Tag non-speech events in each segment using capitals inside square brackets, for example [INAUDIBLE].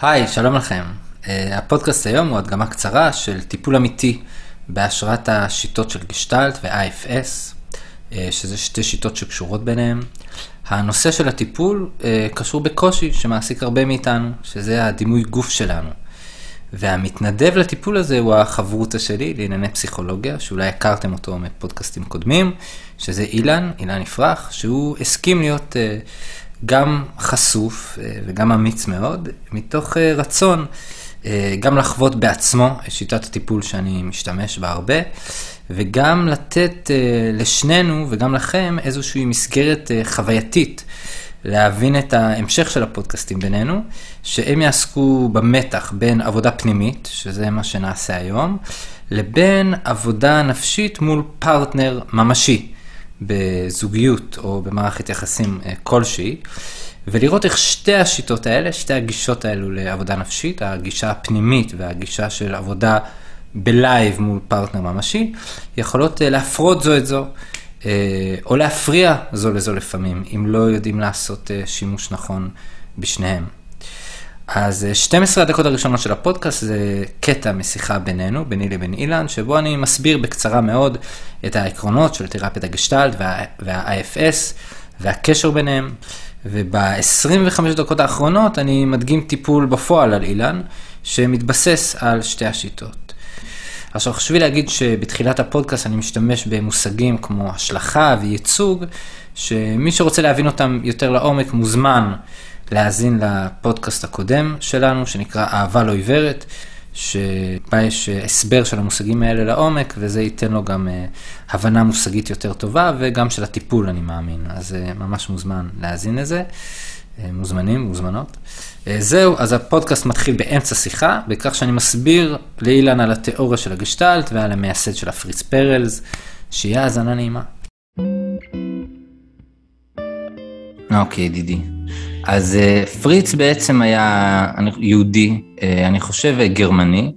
היי, שלום לכם. Uh, הפודקאסט היום הוא הדגמה קצרה של טיפול אמיתי בהשראת השיטות של גשטלט ו-IFS, uh, שזה שתי שיטות שקשורות ביניהן. הנושא של הטיפול uh, קשור בקושי שמעסיק הרבה מאיתנו, שזה הדימוי גוף שלנו. והמתנדב לטיפול הזה הוא החברותא שלי לענייני פסיכולוגיה, שאולי הכרתם אותו מפודקאסטים קודמים, שזה אילן, אילן יפרח, שהוא הסכים להיות uh, גם חשוף uh, וגם אמיץ מאוד, מתוך uh, רצון uh, גם לחוות בעצמו את שיטת הטיפול שאני משתמש בה הרבה, וגם לתת לשנינו וגם לכם איזושהי מסגרת חווייתית. להבין את ההמשך של הפודקאסטים בינינו, שהם יעסקו במתח בין עבודה פנימית, שזה מה שנעשה היום, לבין עבודה נפשית מול פרטנר ממשי, בזוגיות או במערכת יחסים אה, כלשהי, ולראות איך שתי השיטות האלה, שתי הגישות האלו לעבודה נפשית, הגישה הפנימית והגישה של עבודה ב live מול פרטנר ממשי, יכולות אה, להפרות זו את זו. אה, או להפריע זו לזו לפעמים, אם לא יודעים לעשות שימוש נכון בשניהם. אז 12 אה, הדקות הראשונות של הפודקאסט זה קטע משיחה בינינו, ביני לבין אילן, שבו אני מסביר בקצרה מאוד את העקרונות של תרפיית הגשטלט וה, וה-IFS והקשר ביניהם, וב-25 דקות האחרונות אני מדגים טיפול בפועל על אילן, שמתבסס על שתי השיטות. עכשיו חשוב לי להגיד שבתחילת הפודקאסט אני משתמש במושגים כמו השלכה וייצוג, שמי שרוצה להבין אותם יותר לעומק מוזמן להאזין לפודקאסט הקודם שלנו, שנקרא אהבה לא עיוורת, שבה יש הסבר של המושגים האלה לעומק, וזה ייתן לו גם uh, הבנה מושגית יותר טובה, וגם של הטיפול, אני מאמין. אז uh, ממש מוזמן להאזין לזה. מוזמנים, מוזמנות. אה, זהו, אז הפודקאסט מתחיל באמצע שיחה, בכך שאני מסביר לאילן על התיאוריה של הגשטלט ועל המייסד של הפריץ פרלס, שיהיה האזנה נעימה. אוקיי, ידידי. אז אה, פריץ בעצם היה יהודי, אה, אני חושב גרמני,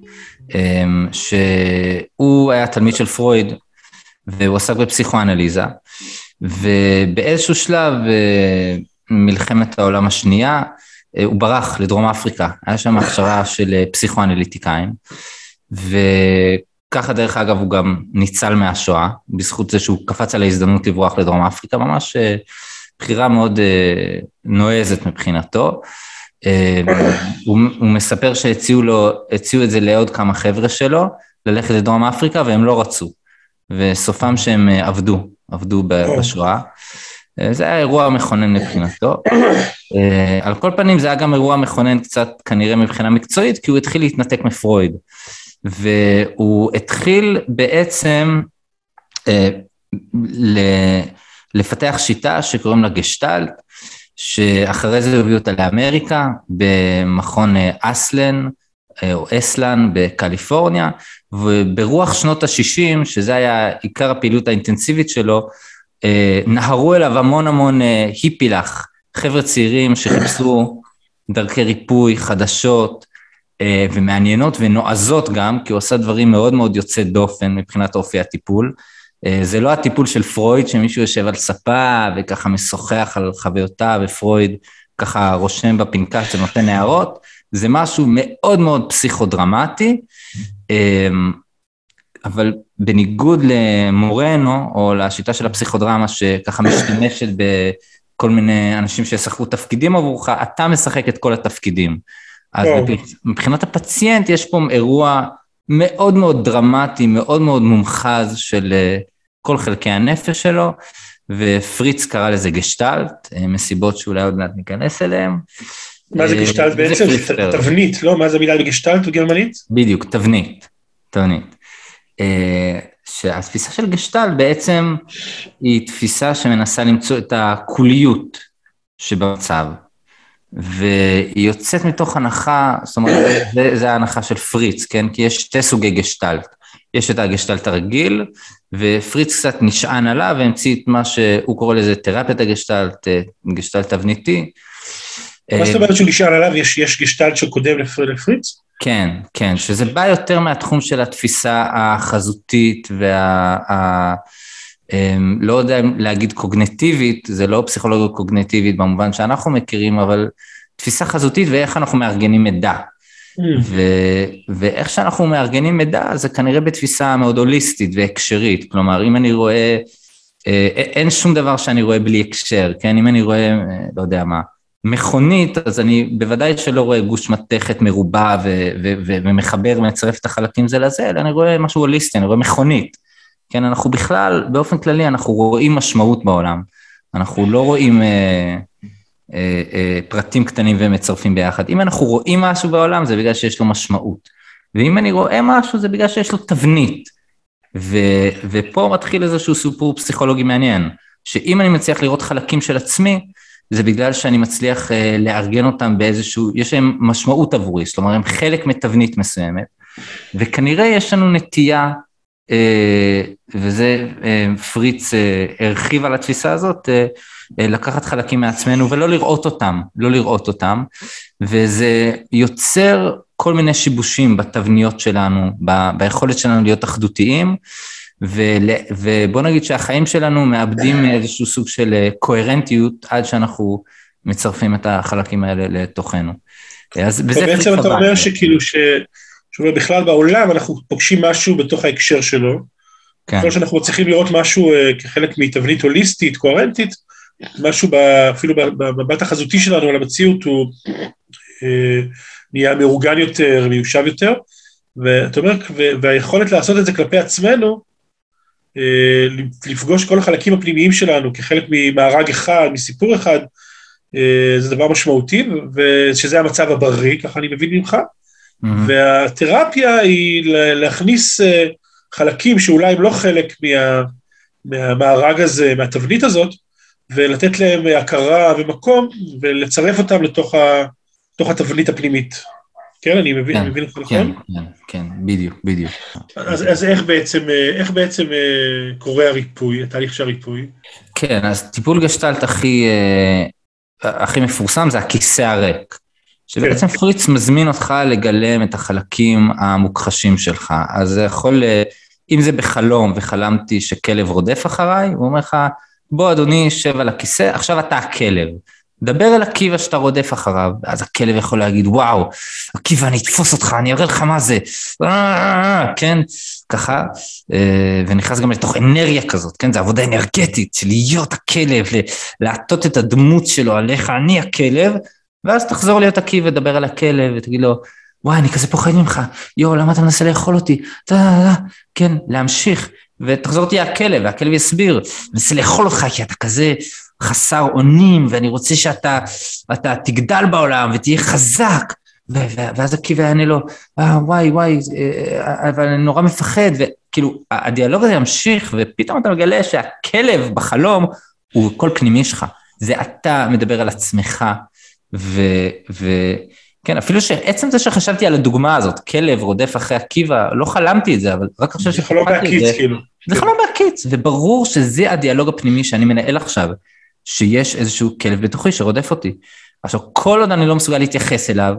שהוא היה תלמיד של פרויד, והוא עסק בפסיכואנליזה, ובאיזשהו שלב, מלחמת העולם השנייה, אה, הוא ברח לדרום אפריקה, היה שם הכשרה של אה, פסיכואנליטיקאים, וככה דרך אגב הוא גם ניצל מהשואה, בזכות זה שהוא קפץ על ההזדמנות לברוח לדרום אפריקה, ממש אה, בחירה מאוד נועזת מבחינתו. הוא, הוא מספר שהציעו לו, הציעו את זה לעוד כמה חבר'ה שלו, ללכת לדרום אפריקה והם לא רצו, וסופם שהם עבדו, עבדו בשואה. אה, זה היה אירוע מכונן מבחינתו. אה, על כל פנים זה היה גם אירוע מכונן קצת כנראה מבחינה מקצועית, כי הוא התחיל להתנתק מפרויד. והוא התחיל בעצם אה, לפתח שיטה שקוראים לה גשטלט, שאחרי זה הביאו אותה לאמריקה, במכון אסלן, או אסלן בקליפורניה, וברוח שנות ה-60, שזה היה עיקר הפעילות האינטנסיבית שלו, אה, נהרו אליו המון המון אה, היפילח, חבר'ה צעירים שחיפשו דרכי ריפוי חדשות אה, ומעניינות ונועזות גם, כי הוא עושה דברים מאוד מאוד יוצא דופן מבחינת אופי הטיפול. זה לא הטיפול של פרויד, שמישהו יושב על ספה וככה משוחח על חוויותיו, ופרויד ככה רושם בפנקס ונותן הערות, זה משהו מאוד מאוד פסיכודרמטי. אבל בניגוד למורנו, או לשיטה של הפסיכודרמה, שככה משתמשת בכל מיני אנשים שישחקו תפקידים עבורך, אתה משחק את כל התפקידים. אז כן. מבחינת הפציינט יש פה אירוע מאוד מאוד דרמטי, מאוד מאוד מומחז של אה, כל חלקי הנפש שלו, ופריץ קרא לזה גשטלט, אה, מסיבות שאולי עוד מעט ניכנס אליהן. מה זה אה, גשטלט בעצם? תבנית, לא? מה זה המילה בגשטלט בגרמנית? בדיוק, תבנית, תבנית. שהתפיסה של גשטל בעצם היא תפיסה שמנסה למצוא את הקוליות שבמצב, והיא יוצאת מתוך הנחה, זאת אומרת, [COUGHS] זה, זה ההנחה של פריץ, כן? כי יש שתי סוגי גשטלט. יש את הגשטלט הרגיל, ופריץ קצת נשען עליו והמציא את מה שהוא קורא לזה תרפיית הגשטלט, אה, גשטלט תבניתי. מה זאת אומרת שהוא נשען עליו? יש, יש גשטלט שקודם לפריץ? כן, כן, שזה בא יותר מהתחום של התפיסה החזותית וה... אמ, לא יודע אם להגיד קוגנטיבית, זה לא פסיכולוגיה קוגנטיבית במובן שאנחנו מכירים, אבל תפיסה חזותית ואיך אנחנו מארגנים מידע. Mm. ו, ואיך שאנחנו מארגנים מידע זה כנראה בתפיסה מאוד הוליסטית והקשרית, כלומר אם אני רואה, אה, אין שום דבר שאני רואה בלי הקשר, כן, אם אני רואה, לא יודע מה, מכונית, אז אני בוודאי שלא רואה גוש מתכת מרובע ו- ו- ו- ומחבר ומצרף את החלקים זה לזה, אלא אני רואה משהו הוליסטי, אני רואה מכונית. כן, אנחנו בכלל, באופן כללי, אנחנו רואים משמעות בעולם. אנחנו לא רואים אה, אה, אה, פרטים קטנים ומצרפים ביחד. אם אנחנו רואים משהו בעולם, זה בגלל שיש לו משמעות. ואם אני רואה משהו, זה בגלל שיש לו תבנית. ו- ופה מתחיל איזשהו סיפור פסיכולוגי מעניין, שאם אני מצליח לראות חלקים של עצמי, זה בגלל שאני מצליח uh, לארגן אותם באיזשהו, יש להם משמעות עבורי, זאת אומרת, הם חלק מתבנית מסוימת, וכנראה יש לנו נטייה, וזה uh, פריץ uh, הרחיב על התפיסה הזאת, לקחת חלקים מעצמנו ולא לראות אותם, לא לראות אותם, וזה יוצר כל מיני שיבושים בתבניות שלנו, ב, ביכולת שלנו להיות אחדותיים, ול, ובוא נגיד שהחיים שלנו מאבדים איזשהו סוג של אה, קוהרנטיות עד שאנחנו מצרפים את החלקים האלה לתוכנו. אז בזה בעצם אתה אומר שכאילו, ש... שאומר בכלל בעולם אנחנו פוגשים משהו בתוך ההקשר שלו. כן. ככל שאנחנו צריכים לראות משהו uh, כחלק מתבנית הוליסטית, קוהרנטית, משהו ב, אפילו במבט החזותי שלנו על המציאות הוא uh, נהיה מאורגן יותר, מיושב יותר, ואתה אומר, והיכולת לעשות את זה כלפי עצמנו, אה, לפגוש כל החלקים הפנימיים שלנו כחלק ממארג אחד, מסיפור אחד, אה, זה דבר משמעותי, ושזה המצב הבריא, ככה אני מבין ממך. Mm-hmm. והתרפיה היא להכניס אה, חלקים שאולי הם לא חלק מה, מהמארג הזה, מהתבנית הזאת, ולתת להם הכרה ומקום, ולצרף אותם לתוך, ה, לתוך התבנית הפנימית. כן, אני מבין, כן, מבין אותך נכון? כן, כן, כן, בדיוק, בדיוק. אז, אז איך בעצם, איך בעצם אה, קורה הריפוי, התהליך של הריפוי? כן, אז טיפול גשטלט הכי, אה, הכי מפורסם זה הכיסא הריק. שבעצם. פריץ מזמין אותך לגלם את החלקים המוכחשים שלך. אז זה יכול, אה, אם זה בחלום וחלמתי שכלב רודף אחריי, הוא אומר לך, בוא אדוני, שב על הכיסא, עכשיו אתה הכלב. דבר אל עקיבא שאתה רודף אחריו, ואז הכלב יכול להגיד, וואו, עקיבא, אני אתפוס אותך, אני אראה לך מה זה, כן, ככה, ונכנס גם לתוך אנרגיה כזאת, כן, זו עבודה אנרגטית, של להיות הכלב, להטות את הדמות שלו עליך, אני הכלב, ואז תחזור להיות עקיבא, דבר על הכלב, ותגיד לו, וואי, אני כזה פוחד ממך, יואו, למה אתה מנסה לאכול אותי? כן, להמשיך, ותחזור תהיה הכלב, והכלב יסביר, מנסה לאכול אותך, כי אתה כזה חסר אונים, ואני רוצה שאתה אתה תגדל בעולם ותהיה חזק. ואז עקיבא יענה לו, אה, וואי, וואי, אה, אבל אני נורא מפחד, וכאילו, הדיאלוג הזה ימשיך, ופתאום אתה מגלה שהכלב בחלום הוא קול פנימי שלך. זה אתה מדבר על עצמך, ו... ו כן, אפילו שעצם זה שחשבתי על הדוגמה הזאת, כלב רודף אחרי עקיבא, לא חלמתי את זה, אבל רק עכשיו שחלמתי את זה. זה חלום בהקיץ, כאילו. זה חלום בהקיץ, וברור שזה הדיאלוג הפנימי שאני מנהל עכשיו. שיש איזשהו כלב בתוכי שרודף אותי. עכשיו, כל עוד אני לא מסוגל להתייחס אליו,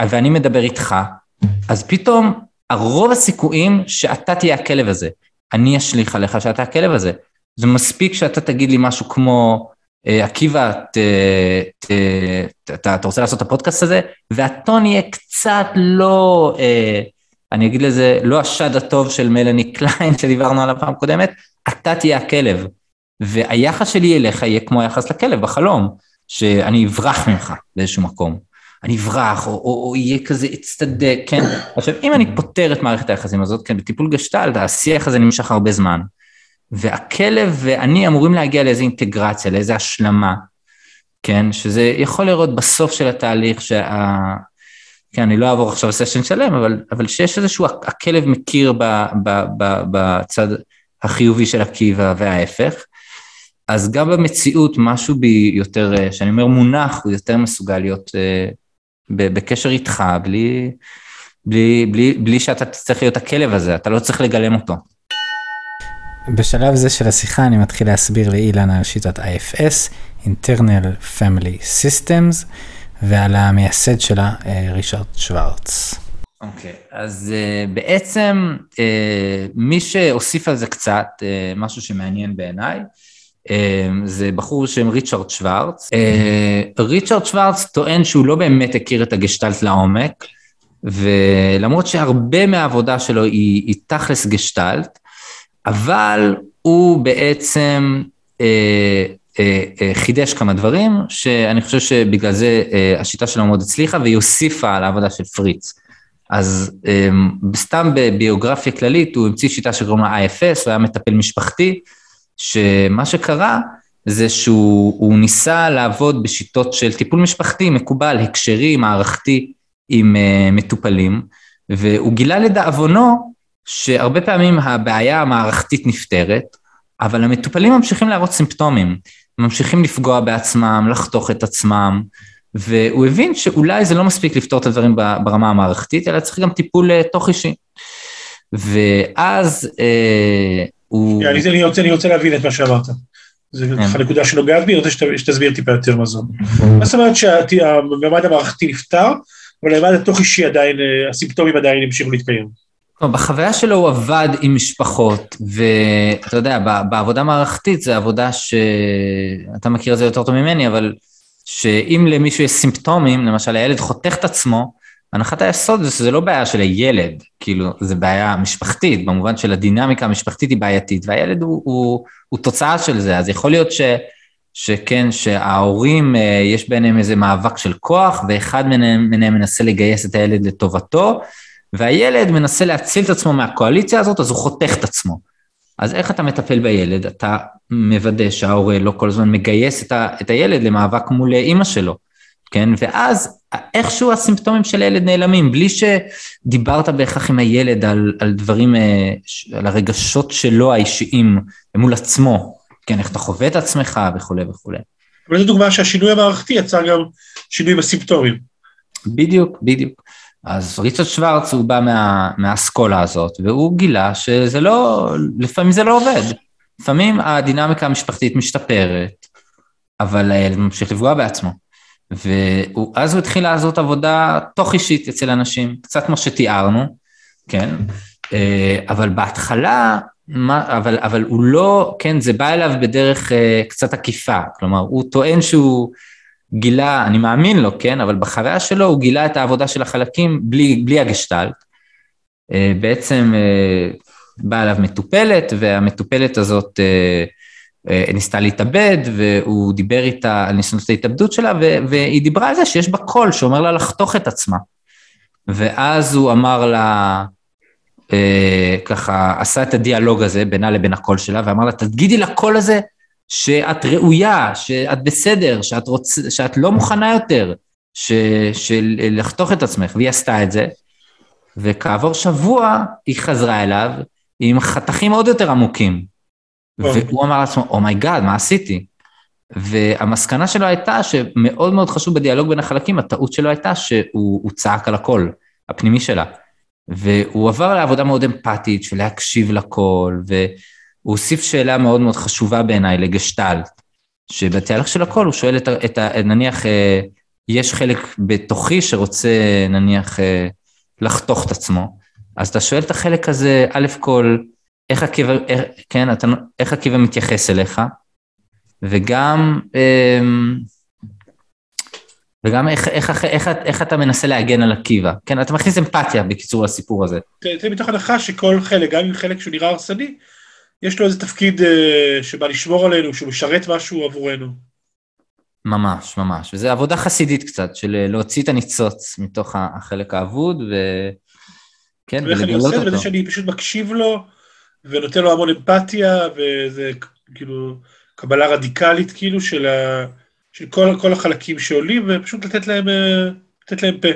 ואני מדבר איתך, אז פתאום הרוב הסיכויים שאתה תהיה הכלב הזה. אני אשליך עליך שאתה הכלב הזה. זה מספיק שאתה תגיד לי משהו כמו, אה, עקיבא, אתה רוצה לעשות את הפודקאסט הזה? והטון יהיה קצת לא, אה, אני אגיד לזה, לא השד הטוב של מלאני קליין [LAUGHS] שדיברנו עליו פעם קודמת, אתה תהיה הכלב. והיחס שלי אליך יהיה כמו היחס לכלב בחלום, שאני אברח ממך באיזשהו מקום. אני אברח, או, או, או יהיה כזה אצטדק, כן? עכשיו, אם אני פותר את מערכת היחסים הזאת, כן, בטיפול גשטלט, השיח הזה נמשך הרבה זמן, והכלב ואני אמורים להגיע לאיזו אינטגרציה, לאיזו השלמה, כן? שזה יכול לראות בסוף של התהליך, שה... כן, אני לא אעבור עכשיו סשן שלם, אבל, אבל שיש איזשהו, הכלב מכיר ב, ב, ב, בצד החיובי של עקיבא וההפך, אז גם במציאות משהו בי יותר, אה, שאני אומר מונח, הוא יותר מסוגל להיות uh, בקשר איתך, בלי, בלי, בלי, בלי שאתה תצטרך להיות הכלב הזה, אתה לא צריך לגלם אותו. בשלב זה של השיחה אני מתחיל להסביר לאילן על שיטת IFS, Internal Family Systems, ועל המייסד שלה, אה, רישרד שוורץ. אוקיי, okay, אז uh, בעצם uh, מי שהוסיף על זה קצת, uh, משהו שמעניין בעיניי, זה בחור בשם ריצ'רד שוורץ. ריצ'רד שוורץ טוען שהוא לא באמת הכיר את הגשטלט לעומק, ולמרות שהרבה מהעבודה שלו היא, היא תכלס גשטלט, אבל הוא בעצם אה, אה, אה, חידש כמה דברים, שאני חושב שבגלל זה אה, השיטה שלו מאוד הצליחה, והיא הוסיפה על העבודה של פריץ. אז אה, סתם בביוגרפיה כללית, הוא המציא שיטה שקוראים לה IFS, הוא היה מטפל משפחתי, שמה שקרה זה שהוא ניסה לעבוד בשיטות של טיפול משפחתי מקובל, הקשרי, מערכתי, עם uh, מטופלים, והוא גילה לדאבונו שהרבה פעמים הבעיה המערכתית נפתרת, אבל המטופלים ממשיכים להראות סימפטומים, ממשיכים לפגוע בעצמם, לחתוך את עצמם, והוא הבין שאולי זה לא מספיק לפתור את הדברים ברמה המערכתית, אלא צריך גם טיפול uh, תוך אישי. ואז uh, הוא... אני, אני, רוצה, אני רוצה להבין את מה שאמרת. זו כן. ככה נקודה שנוגעת בי, אני רוצה שתסביר טיפה יותר מה זאת. מה זאת אומרת שהממד המערכתי נפתר, אבל הממד התוך אישי עדיין, אה, הסימפטומים עדיין המשיכו להתקיים. בחוויה שלו הוא עבד עם משפחות, ואתה יודע, בעבודה מערכתית זו עבודה שאתה מכיר את זה יותר טוב ממני, אבל שאם למישהו יש סימפטומים, למשל הילד חותך את עצמו, הנחת היסוד זה שזה לא בעיה של הילד, כאילו, זה בעיה משפחתית, במובן של הדינמיקה המשפחתית היא בעייתית, והילד הוא, הוא, הוא תוצאה של זה, אז יכול להיות ש... שכן, שההורים, אה, יש ביניהם איזה מאבק של כוח, ואחד מהם, מהם מנסה לגייס את הילד לטובתו, והילד מנסה להציל את עצמו מהקואליציה הזאת, אז הוא חותך את עצמו. אז איך אתה מטפל בילד? אתה מוודא שההורה לא כל הזמן מגייס את, ה, את הילד למאבק מול אימא שלו, כן? ואז איכשהו הסימפטומים של הילד נעלמים, בלי שדיברת בהכרח עם הילד על, על דברים, אה, על הרגשות שלו האישיים מול עצמו, כן, איך אתה חווה את עצמך וכולי וכולי. אבל זו דוגמה שהשינוי המערכתי יצר גם שינוי בסימפטומים. בדיוק, בדיוק. אז ריצ'רד שוורץ הוא בא מה, מהאסכולה הזאת, והוא גילה שזה לא, לפעמים זה לא עובד. לפעמים הדינמיקה המשפחתית משתפרת, אבל הילד ממשיך לפגוע בעצמו. ואז הוא התחיל לעשות עבודה תוך אישית אצל אנשים, קצת כמו שתיארנו, כן? אה, אבל בהתחלה מה, אבל, אבל הוא לא, כן, זה בא אליו בדרך uh, קצת עקיפה, כלומר, הוא טוען שהוא גילה, אני מאמין לו, כן, אבל בחוויה שלו הוא גילה את העבודה של החלקים בלי, בלי הגשטלט. Uh, בעצם uh, באה אליו מטופלת, והמטופלת הזאת uh, ניסתה להתאבד, והוא דיבר איתה על ניסיונות ההתאבדות שלה, והיא דיברה על זה שיש בה קול שאומר לה לחתוך את עצמה. ואז הוא אמר לה, אה, ככה עשה את הדיאלוג הזה בינה לבין הקול שלה, ואמר לה, תגידי לקול הזה שאת ראויה, שאת בסדר, שאת, רוצ... שאת לא מוכנה יותר ש... של לחתוך את עצמך, והיא עשתה את זה, וכעבור שבוע היא חזרה אליו עם חתכים עוד יותר עמוקים. והוא אמר לעצמו, oh my god, oh מה עשיתי? והמסקנה שלו הייתה שמאוד מאוד חשוב בדיאלוג בין החלקים, הטעות שלו הייתה שהוא צעק על הקול הפנימי שלה. והוא עבר לעבודה מאוד אמפתית של להקשיב לכל, והוא הוסיף שאלה מאוד מאוד חשובה בעיניי לגשטלט, שבתהליך של הכל הוא שואל את, את ה... נניח, אה, יש חלק בתוכי שרוצה נניח אה, לחתוך את עצמו, אז אתה שואל את החלק הזה, א' כל, איך עקיבא, כן, אתה, איך עקיבא מתייחס אליך, וגם, אמ, וגם איך, איך, איך, איך, איך אתה מנסה להגן על עקיבא. כן, אתה מכניס אמפתיה בקיצור לסיפור הזה. זה מתוך הנחה שכל חלק, גם אם חלק שהוא נראה הרסני, יש לו איזה תפקיד uh, שבא לשמור עלינו, שהוא משרת משהו עבורנו. ממש, ממש. וזו עבודה חסידית קצת, של אה, להוציא את הניצוץ מתוך החלק האבוד, ו... כן, ולגלות אותו. ואיך אני עושה את זה? בזה שאני פשוט מקשיב לו, ונותן לו המון אמפתיה, וזה כאילו קבלה רדיקלית כאילו של ה... של כל, כל החלקים שעולים, ופשוט לתת להם, אה, לתת להם פה.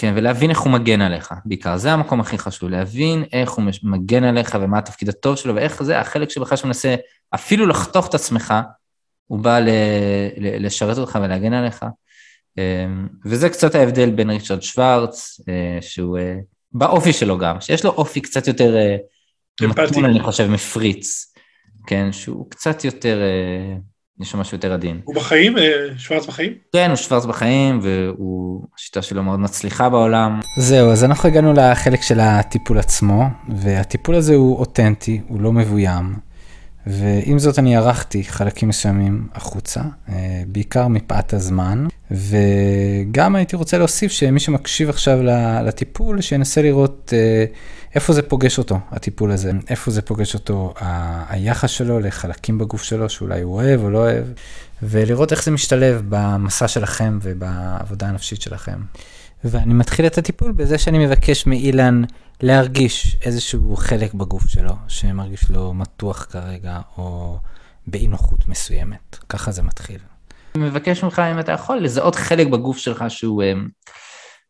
כן, ולהבין איך הוא מגן עליך, בעיקר. זה המקום הכי חשוב, להבין איך הוא מגן עליך ומה התפקיד הטוב שלו, ואיך זה החלק שבכלל שמנסה אפילו לחתוך את עצמך, הוא בא ל, ל, לשרת אותך ולהגן עליך. אה, וזה קצת ההבדל בין ריצ'רד שוורץ, אה, שהוא באופי שלו גם, שיש לו אופי קצת יותר מתון, אני חושב, מפריץ, כן, שהוא קצת יותר... יש שם משהו יותר עדין. הוא בחיים? אה, שוורץ בחיים? כן, הוא שוורץ בחיים, והשיטה שלו מאוד מצליחה בעולם. זהו, אז אנחנו הגענו לחלק של הטיפול עצמו, והטיפול הזה הוא אותנטי, הוא לא מבוים, ועם זאת אני ערכתי חלקים מסוימים החוצה, אה, בעיקר מפאת הזמן, וגם הייתי רוצה להוסיף שמי שמקשיב עכשיו לטיפול, שינסה לראות אה, איפה זה פוגש אותו, הטיפול הזה, איפה זה פוגש אותו, היחס שלו לחלקים בגוף שלו, שאולי הוא אוהב או לא אוהב, ולראות איך זה משתלב במסע שלכם ובעבודה הנפשית שלכם. ואני מתחיל את הטיפול בזה שאני מבקש מאילן להרגיש איזשהו חלק בגוף שלו, שמרגיש לו מתוח כרגע, או באי נוחות מסוימת. ככה זה מתחיל. אני מבקש ממך, אם אתה יכול, לזהות חלק בגוף שלך שהוא um,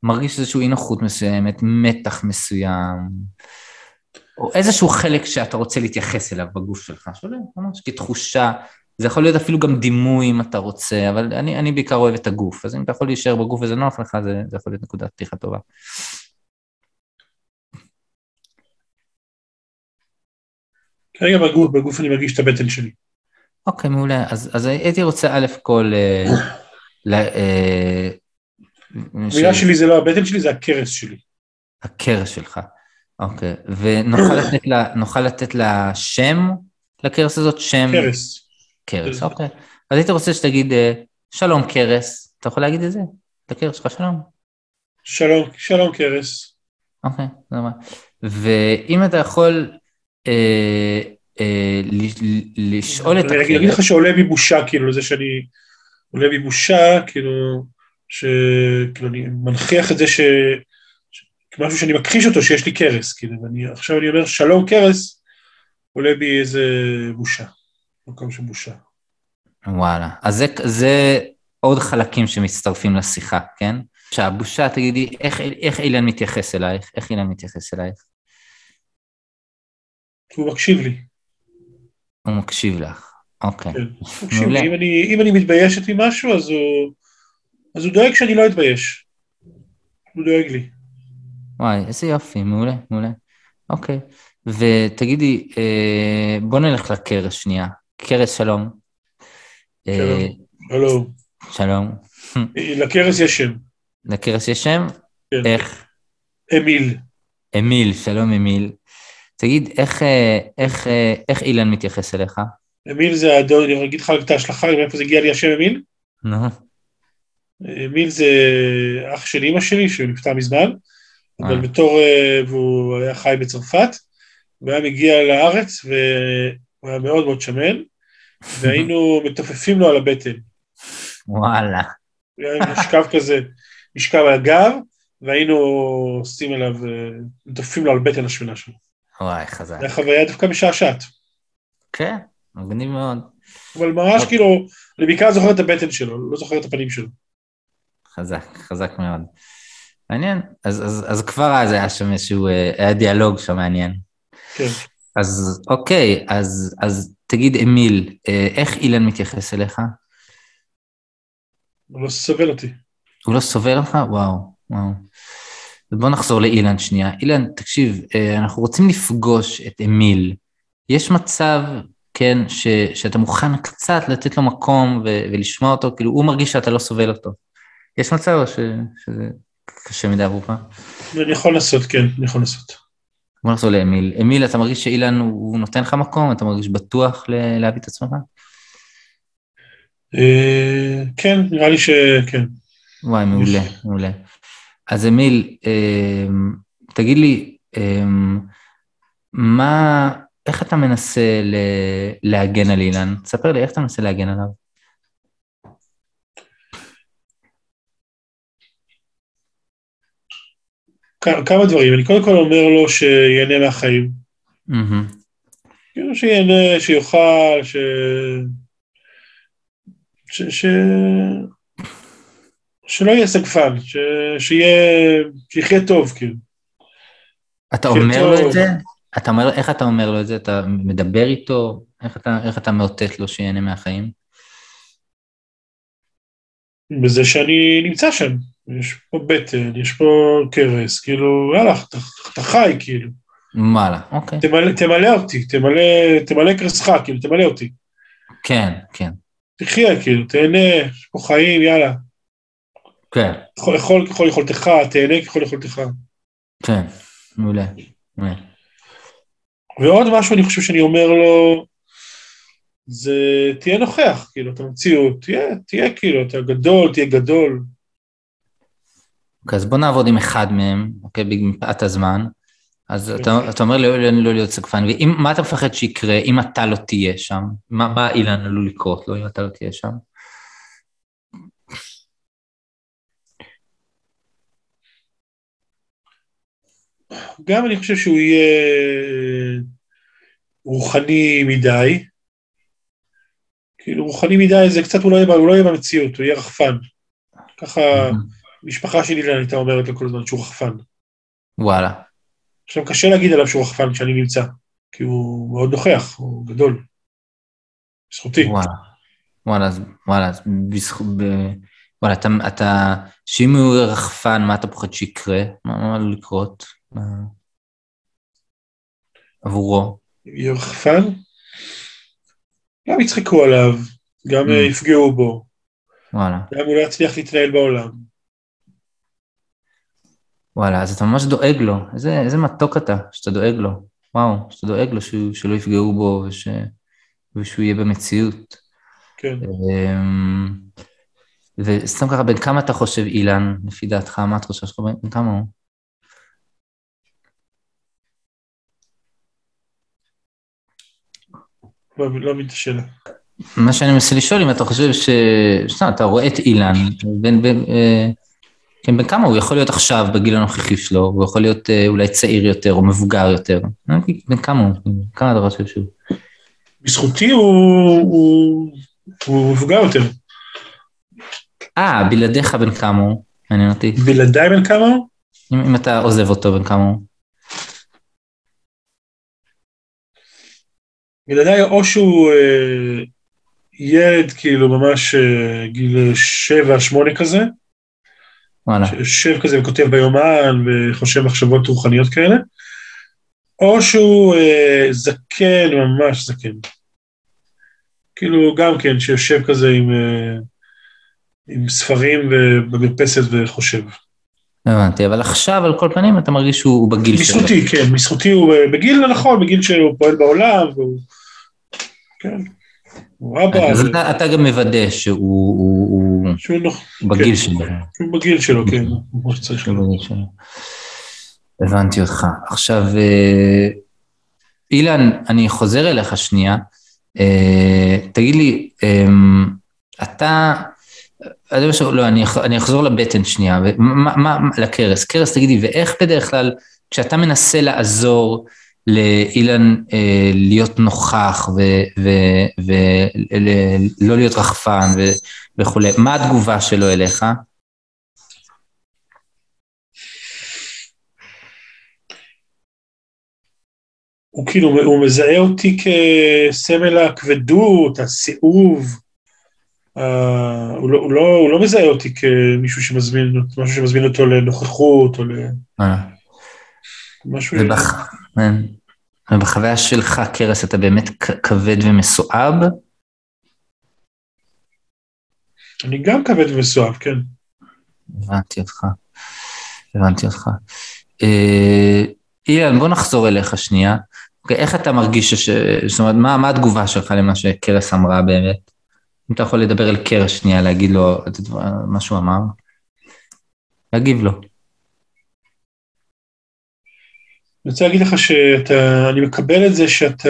מרגיש איזשהו אי נוחות מסוימת, מתח מסוים, או איזשהו חלק שאתה רוצה להתייחס אליו בגוף שלך, שעולה ממש כתחושה. זה יכול להיות אפילו גם דימוי אם אתה רוצה, אבל אני, אני בעיקר אוהב את הגוף, אז אם אתה יכול להישאר בגוף וזה נוח לך, זה, זה יכול להיות נקודת פתיחה טובה. כרגע בגוף, בגוף אני מרגיש את הבטן שלי. אוקיי, מעולה. אז, אז הייתי רוצה א' כל... המילה אה, שלי זה לא הבטן שלי, זה הכרס שלי. הכרס שלך, אוקיי. ונוכל לתת לה, לתת לה שם לכרס הזאת? שם... כרס. כרס, אוקיי. אז הייתי רוצה שתגיד, אה, שלום כרס, אתה יכול להגיד את זה? לכרס שלך שלום. שלום, שלום כרס. אוקיי, זה מה. ואם אתה יכול אה, אה, לשאול את הכרס... אני אגיד לך שעולה בי בושה, כאילו, לזה שאני... עולה בי בושה, כאילו, שכאילו אני מנכיח את זה ש... משהו שאני מכחיש אותו, שיש לי כרס, כאילו, ואני עכשיו אני אומר שלום כרס, עולה בי איזה בושה. מקום של בושה. וואלה, אז זה, זה עוד חלקים שמצטרפים לשיחה, כן? שהבושה, תגידי, איך, איך אילן מתייחס אלייך? איך אילן מתייחס אלייך? הוא מקשיב לי. הוא מקשיב לך, אוקיי. כן, הוא מקשיב לי. אם אני, אם אני מתביישת ממשהו, אז הוא, אז הוא דואג שאני לא אתבייש. הוא דואג לי. וואי, איזה יופי, מעולה, מעולה. אוקיי. ותגידי, אה, בוא נלך לקרס שנייה. קרס, שלום. שלום. שלום. שלום. לקרס יש שם. לקרס יש שם? כן. איך? אמיל. אמיל, שלום אמיל. תגיד, איך, אה, איך, אה, איך אילן מתייחס אליך? אמיל זה הדוד, אני אגיד לך את ההשלכה, מאיפה זה הגיע לי השם אמיל? נו. אמיל זה אח של אימא שלי, שהוא נפטר מזמן, אבל בתור, והוא היה חי בצרפת, והוא היה מגיע לארץ, והוא היה מאוד מאוד שמן, והיינו [LAUGHS] מתופפים לו על הבטן. וואלה. היה משכב כזה, משכב על הגב, והיינו עושים עליו, מתופפים לו על בטן השמנה שלו. וואי, חזק. זו חוויה דווקא משעשעת. כן, מגניב מאוד. אבל ממש כאילו, אני בעיקר זוכר את הבטן שלו, לא זוכר את הפנים שלו. חזק, חזק מאוד. מעניין, אז, אז, אז כבר אז היה שם איזשהו, אה, היה דיאלוג שם מעניין. כן. אז אוקיי, אז, אז תגיד, אמיל, אה, איך אילן מתייחס אליך? הוא לא סובל אותי. הוא לא סובל אותך? וואו, וואו. בוא נחזור לאילן שנייה. אילן, תקשיב, אה, אנחנו רוצים לפגוש את אמיל. יש מצב, כן, ש, שאתה מוכן קצת לתת לו מקום ו, ולשמוע אותו, כאילו הוא מרגיש שאתה לא סובל אותו. יש מצב ש, שזה קשה מדי עבורך? אני יכול לעשות, כן, אני יכול לעשות. בוא נחזור לאמיל. אמיל, אתה מרגיש שאילן הוא נותן לך מקום? אתה מרגיש בטוח להביא את עצמך? אה, כן, נראה לי שכן. וואי, מעולה, מעולה. אז אמיל, אה, תגיד לי, אה, מה, איך אתה מנסה להגן על אילן? תספר לי, איך אתה מנסה להגן עליו? כמה דברים, אני קודם כל אומר לו שיהנה מהחיים. כאילו שיהנה, שיאכל, ש... ש... ש... שלא יהיה סגפן, ש... שיהיה, שיחיה טוב, כאילו. אתה אומר. לו את זה? אתה אומר, איך אתה אומר לו את זה? אתה מדבר איתו? איך אתה, איך אתה מאותת לו שיהנה מהחיים? בזה שאני נמצא שם. יש פה בטן, יש פה כרס, כאילו, יאללה, אתה, אתה חי, כאילו. וואלה, אוקיי. תמלא, תמלא אותי, תמלא, תמלא כרסך, כאילו, תמלא אותי. כן, כן. תחיה, כאילו, תהנה, יש פה חיים, יאללה. כן. יכול ככל יכולתך, תהנה ככל יכולתך. כן, מעולה, מעולה. ועוד משהו אני חושב שאני אומר לו, זה תהיה נוכח, כאילו, אתה במציאות, תהיה, תהיה כאילו, אתה גדול, תהיה גדול. אוקיי, אז בוא נעבוד עם אחד מהם, אוקיי, מפאת הזמן. אז אתה, אוקיי. אתה אומר לא, לא, לא להיות סגפן, ומה אתה מפחד שיקרה אם אתה לא תהיה שם? מה, מה אילן עלול לקרות לו אם אתה לא תהיה שם? גם אני חושב שהוא יהיה רוחני מדי. כאילו רוחני מדי זה קצת, הוא לא יהיה, הוא לא יהיה במציאות, הוא יהיה רחפן. ככה משפחה שלי הייתה אומרת לו כל הזמן שהוא רחפן. וואלה. עכשיו קשה להגיד עליו שהוא רחפן כשאני נמצא, כי הוא מאוד נוכח, הוא גדול. זכותי. וואלה. וואלה, וואלה, בזכות, וואלה, אתה, אתה, שאם הוא יהיה רחפן, מה אתה פוחד שיקרה? מה עלול לקרות? עבורו. יהיה רחפן? גם יצחקו עליו, גם mm. יפגעו בו. וואלה. גם הוא לא יצליח להתנהל בעולם. וואלה, אז אתה ממש דואג לו. איזה, איזה מתוק אתה, שאתה דואג לו. וואו, שאתה דואג לו שהוא, שלא יפגעו בו וש, ושהוא יהיה במציאות. כן. אמ, וסתם ככה, בן כמה אתה חושב, אילן, לפי דעתך, מה אתה חושב שלך, בן כמה הוא? לא, לא מבין את השאלה. מה שאני מנסה לשאול, אם אתה חושב ש... סתם, אתה רואה את אילן, בן, בן, אה, כן, בן כמה הוא יכול להיות עכשיו בגיל הנוכחי שלו, הוא יכול להיות אה, אולי צעיר יותר או מבוגר יותר. בן כמה הוא? כמה אתה חושב שהוא? בזכותי הוא, הוא, הוא מבוגר יותר. אה, בלעדיך בן כמה הוא? מעניין אותי. בלעדיי בן כמה הוא? אם, אם אתה עוזב אותו בן כמה הוא? בלעדיי או שהוא אה, ילד כאילו ממש אה, גיל שבע, שמונה כזה, וואלה. שיושב כזה וכותב ביומן וחושב מחשבות רוחניות כאלה, או שהוא אה, זקן, ממש זקן. כאילו גם כן, שיושב כזה עם, אה, עם ספרים במרפסת וחושב. הבנתי, אבל עכשיו על כל פנים אתה מרגיש שהוא בגיל שלו. בזכותי, כן, בזכותי הוא אה, בגיל הנכון, בגיל שהוא פועל בעולם, והוא... כן. אז אתה, אתה גם מוודא שהוא הוא, הוא, שהוא נוח, בגיל כן, שלו. שהוא בגיל שלו, כן, כמו שצריך. הבנתי אותך. עכשיו, אה, אילן, אני חוזר אליך שנייה. אה, תגיד לי, אתה, לא, אני, אני אחזור לבטן שנייה, מה, מה, לקרס. קרס, תגידי, ואיך בדרך כלל, כשאתה מנסה לעזור לאילן אה, להיות נוכח ולא להיות רחפן וכולי, מה התגובה שלו אליך? הוא כאילו, הוא מזהה אותי כסמל הכבדות, הסיאוב. Uh, הוא, לא, הוא, לא, הוא לא מזהה אותי כמישהו שמזמין, משהו שמזמין אותו לנוכחות או ל... אה. משהו... ובח... כן. ובחוויה שלך, קרס, אתה באמת כבד ומסואב? אני גם כבד ומסואב, כן. הבנתי אותך. הבנתי אותך. אה, אילן, בוא נחזור אליך שנייה. אוקיי, איך אתה מרגיש, ש... זאת אומרת, מה, מה התגובה שלך למה שקרס אמרה באמת? אם אתה יכול לדבר אל קרס שנייה, להגיד לו את מה שהוא אמר, להגיב לו. אני רוצה להגיד לך שאתה, אני מקבל את זה שאתה,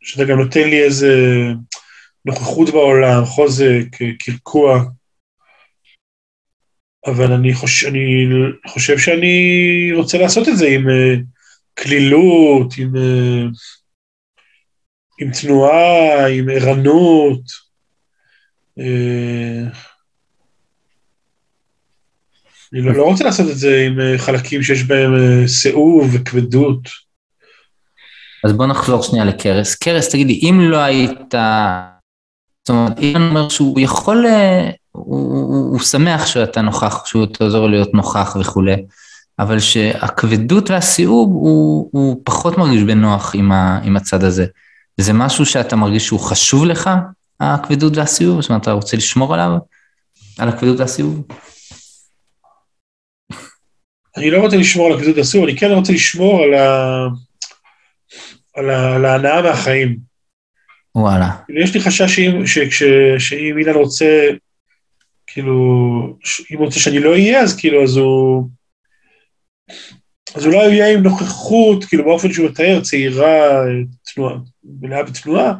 שאתה גם נותן לי איזה נוכחות בעולם, חוזק, קרקוע, אבל אני חושב, אני חושב שאני רוצה לעשות את זה עם כלילות, עם, עם תנועה, עם ערנות. אני לא, רוצה לעשות את זה עם אה, חלקים שיש בהם אה, סיאוב וכבדות. אז בוא נחזור שנייה לקרס. קרס, תגידי, אם לא היית... זאת אומרת, אני אומר שהוא יכול... אה, הוא, הוא שמח שאתה נוכח, שהוא תעזור להיות נוכח וכולי, אבל שהכבדות והסיאוב, הוא, הוא פחות מרגיש בנוח עם, ה, עם הצד הזה. זה משהו שאתה מרגיש שהוא חשוב לך, הכבדות והסיאוב? זאת אומרת, אתה רוצה לשמור עליו? על הכבדות והסיאוב? אני לא רוצה לשמור על הגדוד אסור, אני כן רוצה לשמור על, ה... על, ה... על ההנאה מהחיים. וואלה. כאילו, יש לי חשש שאם, שכש, שאם אילן רוצה, כאילו, אם הוא רוצה שאני לא אהיה, אז כאילו, אז הוא... אז אולי הוא יהיה עם נוכחות, כאילו באופן שהוא מתאר, צעירה, תנועה, מלאה בתנועה,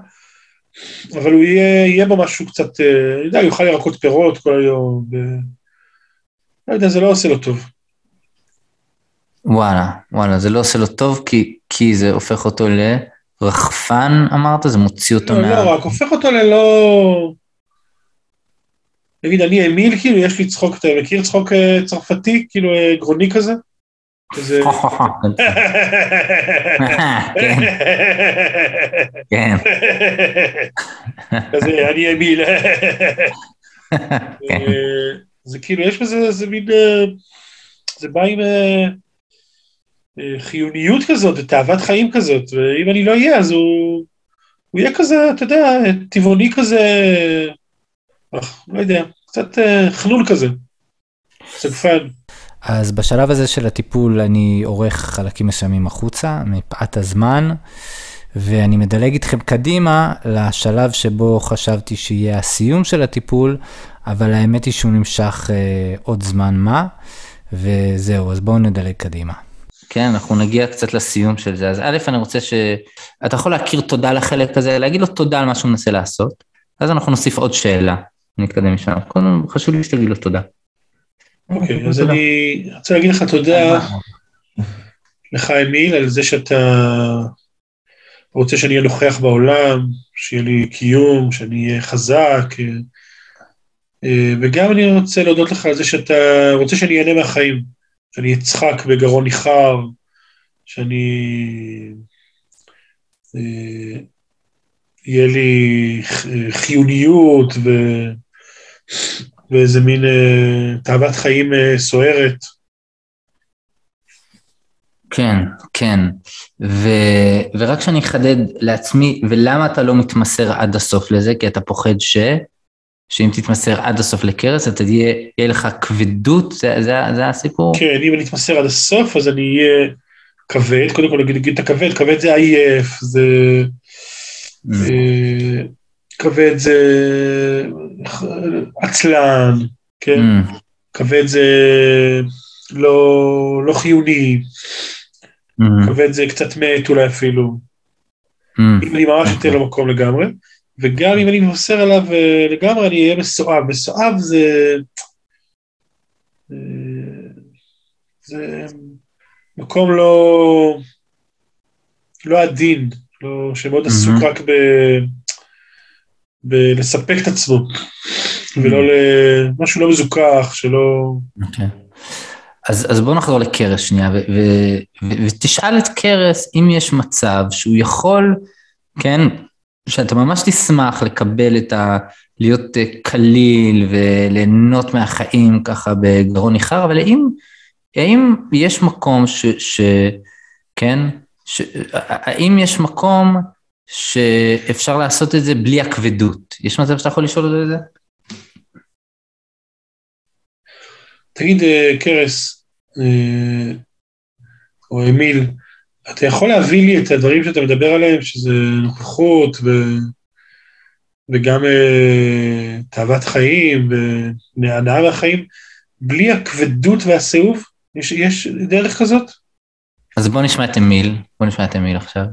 אבל הוא יהיה, יהיה בה משהו קצת, אה, אני יודע, הוא יאכל ירקות פירות כל היום, ו... לא יודע, זה לא עושה לו טוב. וואלה, וואלה, זה לא עושה לו טוב כי, כי זה הופך אותו לרחפן, אמרת? זה מוציא אותו לא, מה... לא, רק הופך אותו ללא... נגיד, אני אמיל, כאילו, יש לי צחוק, אתה מכיר צחוק אה, צרפתי, כאילו, אה, גרוני כזה? כזה... [LAUGHS] כן. כזה, אני אמיל. כן. זה כאילו, יש בזה, זה מין, אה, זה בא עם אה, אה, חיוניות כזאת, ותאוות חיים כזאת, ואם אני לא אהיה, אז הוא, הוא יהיה כזה, אתה יודע, טבעוני כזה, לא יודע, קצת חנול כזה, סגפן. אז בשלב הזה של הטיפול אני עורך חלקים מסוימים החוצה, מפאת הזמן, ואני מדלג איתכם קדימה לשלב שבו חשבתי שיהיה הסיום של הטיפול, אבל האמת היא שהוא נמשך אה, עוד זמן מה, וזהו, אז בואו נדלג קדימה. כן, אנחנו נגיע קצת לסיום של זה. אז א', אני רוצה ש... אתה יכול להכיר תודה לחלק הזה, להגיד לו תודה על מה שהוא מנסה לעשות, אז אנחנו נוסיף עוד שאלה, נתקדם משם. קודם חשוב לי שתגיד לו תודה. אוקיי, אז אני רוצה להגיד לך תודה לך, אמיל, על זה שאתה רוצה שאני אהיה נוכח בעולם, שיהיה לי קיום, שאני אהיה חזק, אה, וגם אני רוצה להודות לך על זה שאתה רוצה שאני אהנה מהחיים, שאני אצחק בגרון ניחר, שאני... אה, יהיה לי חיוניות ו... ואיזה מין אה, תאוות חיים סוערת. כן, כן. ו... ורק שאני אחדד לעצמי, ולמה אתה לא מתמסר עד הסוף לזה? כי אתה פוחד ש... שאם תתמסר עד הסוף לקרס, אתה תהיה, יהיה לך כבדות, זה, זה, זה הסיפור? כן, אם אני אתמסר עד הסוף, אז אני אהיה כבד, קודם כל נגיד, נגיד את הכבד, כבד זה עייף, זה... Mm. אה, כבד זה עצלן, כן? Mm. כבד זה לא, לא חיוני, mm. כבד זה קצת מת אולי אפילו. Mm. אם אני ממש אתן לו מקום לגמרי. וגם אם אני מבשר עליו אה, לגמרי, אני אהיה מסואב. מסואב זה... אה, זה מקום לא... לא עדין, לא, שמאוד עסוק mm-hmm. רק ב... בלספק את עצמו. ולא למשהו לא מזוכח, שלא... Okay. אוקיי. אז, אז בוא נחזור לקרס שנייה, ו, ו, ו, ותשאל את קרס אם יש מצב שהוא יכול, כן, שאתה ממש תשמח לקבל את ה... להיות אה, קליל וליהנות מהחיים ככה בגרון ניחר, אבל האם, האם יש מקום ש... ש כן? ש, האם יש מקום שאפשר לעשות את זה בלי הכבדות? יש מצב שאתה יכול לשאול את זה? תגיד, אה, קרס, אה, או אמיל, אתה יכול להביא לי את הדברים שאתה מדבר עליהם, שזה נוכחות ו... וגם uh, תאוות חיים והנאה מהחיים, בלי הכבדות והסיאוב? יש, יש דרך כזאת? אז בוא נשמע את אמיל, בוא נשמע את אמיל עכשיו.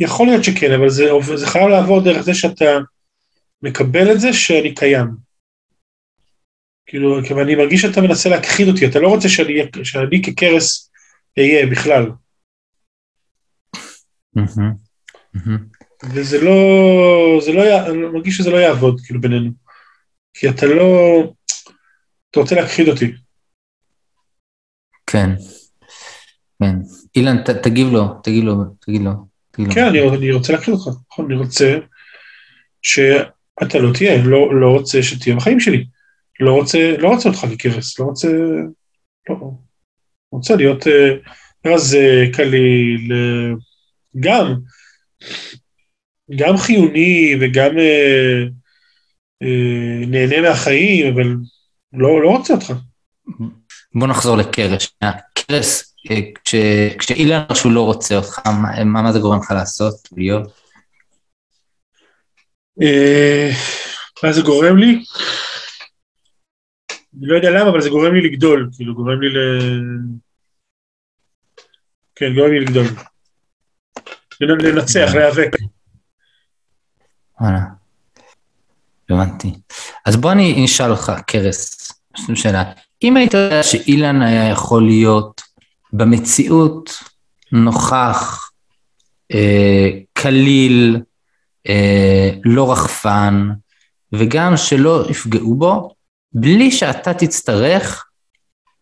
יכול להיות שכן, אבל זה, זה חייב לעבור דרך זה שאתה מקבל את זה שאני קיים. כאילו, כי אני מרגיש שאתה מנסה להכחיד אותי, אתה לא רוצה שאני, שאני כקרס אהיה בכלל. וזה לא, זה לא, אני מרגיש שזה לא יעבוד, כאילו, בינינו. כי אתה לא, אתה רוצה להכחיד אותי. כן, כן. אילן, ת, תגיב לו, תגיד לו, תגיד לו. תגיד כן. אני, אני רוצה להכחיד אותך, נכון, אני רוצה שאתה לא תהיה, לא, לא רוצה שתהיה בחיים שלי. לא רוצה, לא רוצה אותך ככרס, לא רוצה, לא, רוצה להיות אה, רזה, קליל, אה, גם, גם חיוני וגם אה, אה, נהנה מהחיים, אבל לא, לא רוצה אותך. בוא נחזור לקרס. קרס, כשאילן שהוא לא רוצה אותך, מה, מה זה גורם לך לעשות, להיות? מה זה גורם לי? אני לא יודע למה, אבל זה גורם לי לגדול, כאילו, גורם לי ל... כן, גורם לי לגדול. לנצח, להיאבק. וואלה. הבנתי. אז בוא אני אשאל אותך, קרס, יש לנו שאלה. אם היית יודע שאילן היה יכול להיות במציאות נוכח, אה, קליל, אה, לא רחפן, וגם שלא יפגעו בו, בלי שאתה תצטרך,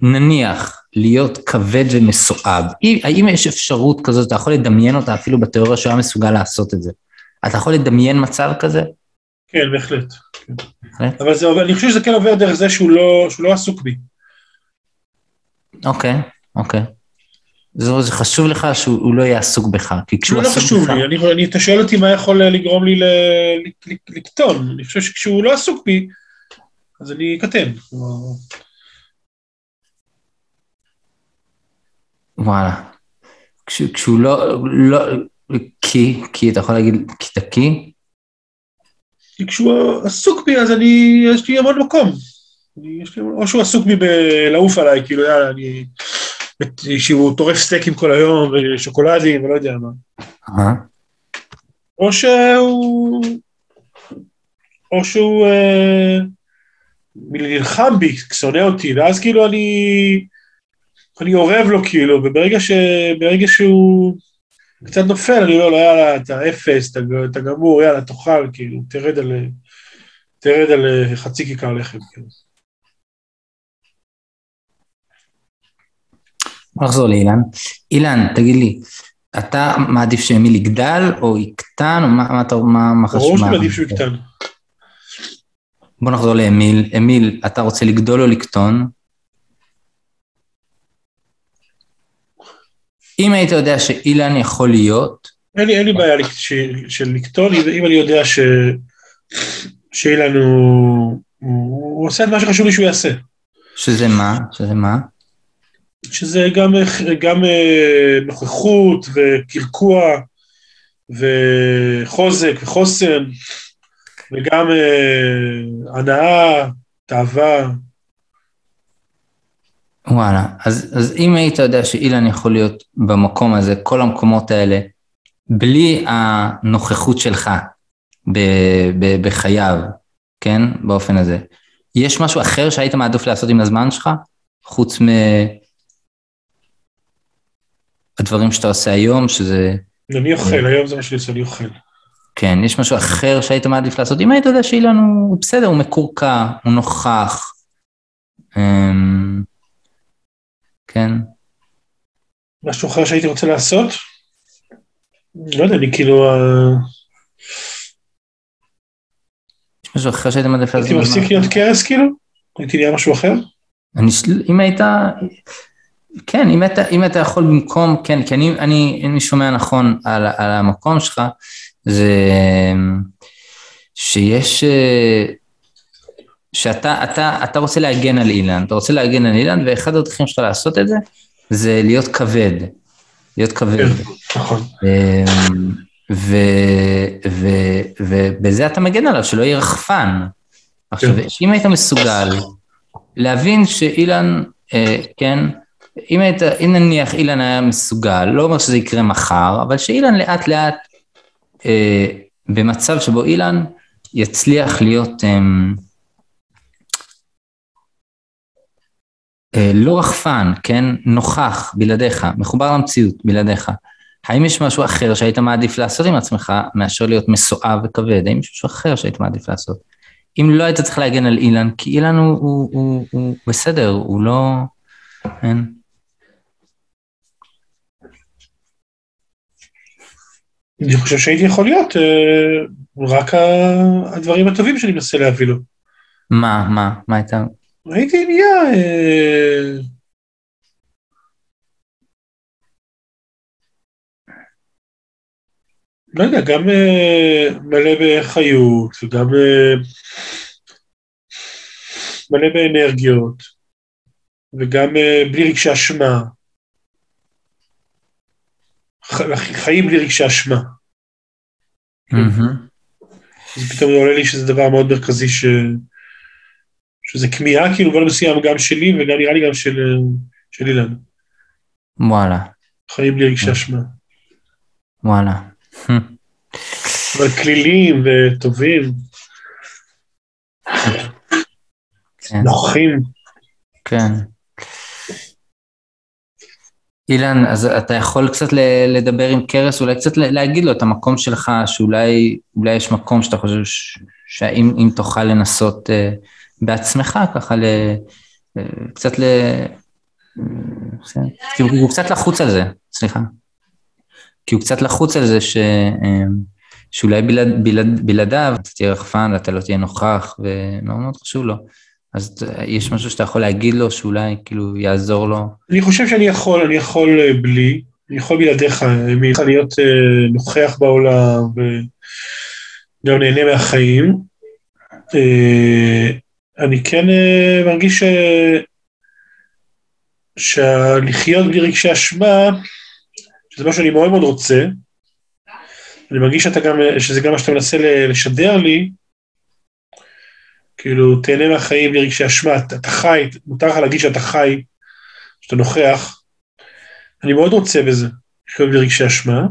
נניח, להיות כבד ומסואב. האם יש אפשרות כזאת, אתה יכול לדמיין אותה אפילו בתיאוריה שהוא היה מסוגל לעשות את זה. אתה יכול לדמיין מצב כזה? כן, בהחלט. כן. אבל זה, אני חושב שזה כן עובר דרך זה שהוא לא, שהוא לא עסוק בי. אוקיי, אוקיי. זה, זה חשוב לך שהוא לא יהיה עסוק בך, כי כשהוא לא עסוק בך... לא חשוב לי, אני, אני, אתה שואל אותי מה יכול לגרום לי לקטון, אני חושב שכשהוא לא עסוק בי, אז אני אקטן. וואלה. כש, כשהוא לא, לא, כי, כי אתה יכול להגיד, כי אתה כי? כי כשהוא עסוק בי, אז אני, יש לי המון מקום. יש לי, או שהוא עסוק בי בלעוף עליי, כאילו, יאללה, אני... שהוא טורף סטייקים כל היום, ושוקולדים, ולא יודע מה. או שהוא... או שהוא אה, נלחם בי, שונא אותי, ואז כאילו אני... אני אורב לו כאילו, וברגע ש... ברגע שהוא קצת נופל, אני אומר לו, יאללה, אתה אפס, אתה גמור, יאללה, תאכל, כאילו, תרד על... תרד על חצי כיכר לחם, כאילו. נחזור לאילן. אילן, תגיד לי, אתה מעדיף שאמיל יגדל או יקטן, או מה, מה, מה, מה חשוב? ברור שאני מעדיף שהוא יקטן. בוא נחזור לאמיל. אמיל, אתה רוצה לגדול או לקטון? אם היית יודע שאילן יכול להיות... אין לי, אין לי בעיה של לקטון, אם אני יודע ש... שאילן הוא... הוא עושה את מה שחשוב לי שהוא יעשה. שזה מה? שזה מה? שזה גם, גם אה, נוכחות וקרקוע וחוזק וחוסן, וגם אה, הנאה, תאווה. וואלה, אז, אז אם היית יודע שאילן יכול להיות במקום הזה, כל המקומות האלה, בלי הנוכחות שלך ב, ב, בחייו, כן, באופן הזה, יש משהו אחר שהיית מעדיף לעשות עם הזמן שלך, חוץ מ... הדברים שאתה עושה היום, שזה... אני אוכל, היום זה מה שאני עושה, אני אוכל. כן, יש משהו אחר שהיית מעדיף לעשות? אם היית יודע שאילן הוא בסדר, הוא מקורקע, הוא נוכח. אמ, כן. משהו אחר שהייתי רוצה לעשות? לא יודע, אני כאילו... אה, יש משהו אחר שהיית מעדיף לעשות? הייתי מפסיק להיות קרס כאילו? הייתי נהיה משהו אחר? אני, אם היית, כן, אם אתה, אם אתה יכול במקום, כן, כי אני, אני, אני שומע נכון על, על המקום שלך, זה שיש, שאתה אתה, אתה רוצה להגן על אילן, אתה רוצה להגן על אילן, ואחד הדרכים שלך לעשות את זה, זה להיות כבד, להיות כבד. כן, נכון. אמ, ובזה אתה מגן עליו, שלא יהיה רחפן. עכשיו, כן. אם היית מסוגל להבין שאילן, אה, כן, אם, היית, אם נניח אילן היה מסוגל, לא אומר שזה יקרה מחר, אבל שאילן לאט לאט, אה, במצב שבו אילן יצליח להיות אה, אה, לא רחפן, כן, נוכח בלעדיך, מחובר למציאות בלעדיך. האם יש משהו אחר שהיית מעדיף לעשות עם עצמך מאשר להיות מסואב וכבד? האם יש משהו אחר שהיית מעדיף לעשות? אם לא היית צריך להגן על אילן, כי אילן הוא, הוא, הוא, הוא בסדר, הוא לא... אין. אני חושב שהייתי יכול להיות אה, רק הדברים הטובים שאני מנסה להביא לו. מה, מה, מה הייתה? הייתי נהיה... אה, לא יודע, גם אה, מלא בחיות וגם מלא באנרגיות וגם בלי רגשי אשמה. חיים בלי רגשי אשמה. אז פתאום עולה לי שזה דבר מאוד מרכזי, ש... שזה כמיהה כאילו בן מסוים גם שלי וגם נראה לי גם של, של אילן. וואלה. חיים בלי רגשי אשמה. וואלה. אבל כלילים וטובים. כן. נוחים. כן. אילן, אז אתה יכול קצת לדבר עם קרס, אולי קצת להגיד לו את המקום שלך, שאולי יש מקום שאתה חושב שאם תוכל לנסות אה, בעצמך, ככה ל... אה, קצת ל... אה, כי הוא קצת לחוץ על זה, סליחה. כי הוא קצת לחוץ על זה ש... שאולי בלעד, בלעד, בלעדיו אתה תהיה רחפן ואתה לא תהיה נוכח, ומאוד מאוד חשוב לו. אז יש משהו שאתה יכול להגיד לו שאולי כאילו יעזור לו? אני חושב שאני יכול, אני יכול אה, בלי, אני יכול בלעדיך, יכול להיות נוכח בעולם וגם נהנה מהחיים. אני כן מרגיש. שלחיות בלי רגשי אשמה, שזה מה שאני מאוד מאוד רוצה, אני מרגיש שאתה גם, שזה גם מה שאתה מנסה לשדר לי, כאילו, תהנה מהחיים בלי רגשי אשמה, אתה, אתה חי, מותר לך להגיד שאתה חי, שאתה נוכח. אני מאוד רוצה בזה, לחיות בלי רגשי אשמה,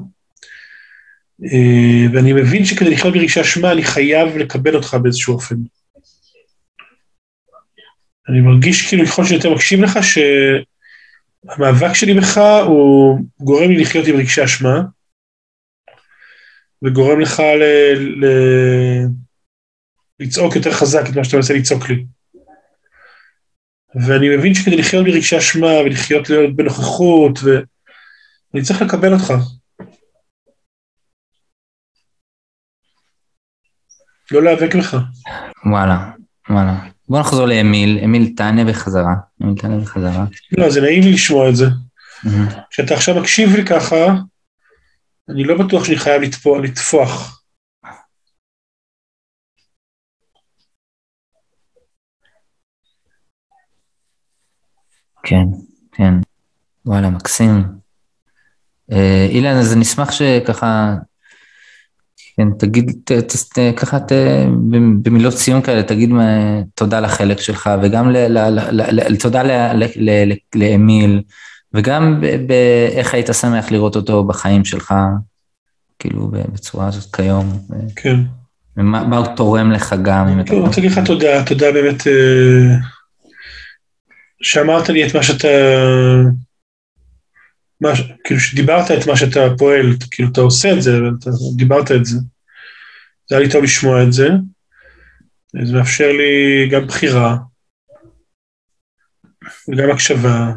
אה, ואני מבין שכדי לחיות בלי רגשי אשמה, אני חייב לקבל אותך באיזשהו אופן. אני מרגיש כאילו, ככל שאני יותר מקשיב לך, שהמאבק שלי בך הוא גורם לי לחיות עם רגשי אשמה, וגורם לך ל... ל... לצעוק יותר חזק את מה שאתה מנסה לצעוק לי. ואני מבין שכדי לחיות ברגשי אשמה ולחיות להיות בנוכחות, ואני צריך לקבל אותך. לא להיאבק בך. וואלה, וואלה. בוא נחזור לאמיל, אמיל תענה בחזרה. אמיל תענה בחזרה. לא, זה נעים לי לשמוע את זה. כשאתה עכשיו מקשיב לי ככה, אני לא בטוח שאני חייב לטפוח. כן, כן. וואלה, מקסים. אה, אילן, אז אני אשמח שככה, כן, תגיד, ת, ת, ת, ככה ת, במילות סיום כאלה, תגיד מה, תודה לחלק שלך, וגם ל, ל, ל, ל, תודה לאמיל, וגם באיך היית שמח לראות אותו בחיים שלך, כאילו בצורה הזאת כיום. כן. ומה הוא תורם לך גם. אני רוצה להגיד לך תודה, תודה באמת. שאמרת לי את מה שאתה, מה, כאילו שדיברת את מה שאתה פועל, כאילו אתה עושה את זה, אתה דיברת את זה. זה היה לי טוב לשמוע את זה. זה מאפשר לי גם בחירה, וגם הקשבה,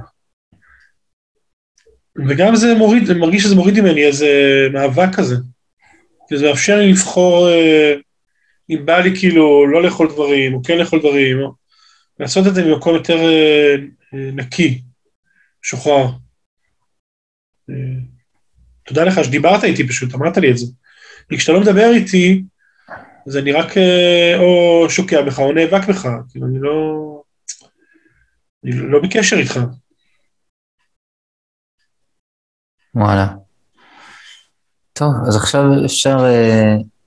וגם זה מוריד, מרגיש שזה מוריד ממני איזה מאבק כזה. זה מאפשר לי לבחור, אה, אם בא לי כאילו לא לאכול דברים, או כן לאכול דברים, או לעשות את זה ממקום יותר אה, אה, נקי, שוחרר. אה, תודה לך שדיברת איתי פשוט, אמרת לי את זה. כי כשאתה לא מדבר איתי, אז אני רק או שוקע בך או נאבק בך, כאילו אני לא... אני לא בקשר איתך. וואלה. טוב, אז עכשיו אפשר,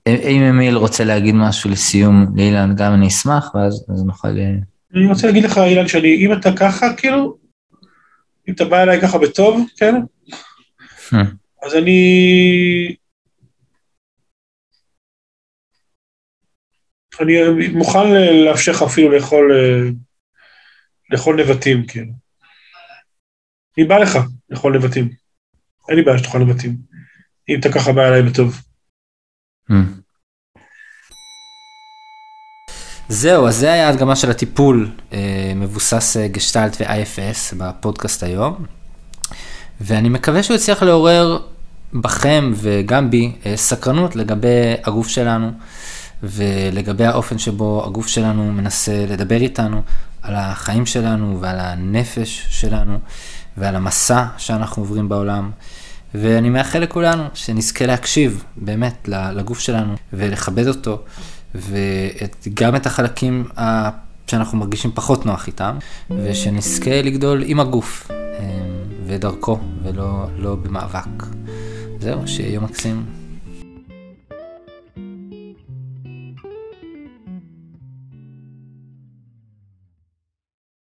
אם אמיל רוצה להגיד משהו לסיום, לאילן, גם אני אשמח, ואז נוכל... אני רוצה להגיד לך, אילן, שאני, אם אתה ככה, כאילו, אם אתה בא אליי ככה בטוב, כן? [LAUGHS] אז אני... אני מוכן לאפשר לך אפילו לאכול, לאכול נבטים, כאילו. אם בא לך לאכול נבטים. אין לי בעיה שתאכל נבטים. אם אתה ככה בא אליי בטוב. [LAUGHS] זהו, אז זה היה הדגמה של הטיפול אה, מבוסס אה, גשטלט ו-IFS בפודקאסט היום. ואני מקווה שהוא יצליח לעורר בכם וגם בי אה, סקרנות לגבי הגוף שלנו ולגבי האופן שבו הגוף שלנו מנסה לדבר איתנו על החיים שלנו ועל הנפש שלנו ועל המסע שאנחנו עוברים בעולם. ואני מאחל לכולנו שנזכה להקשיב באמת לגוף שלנו ולכבד אותו. וגם את החלקים שאנחנו מרגישים פחות נוח איתם, ושנזכה לגדול עם הגוף אה, ודרכו, ולא לא במאבק. זהו, שיהיה יום מקסים.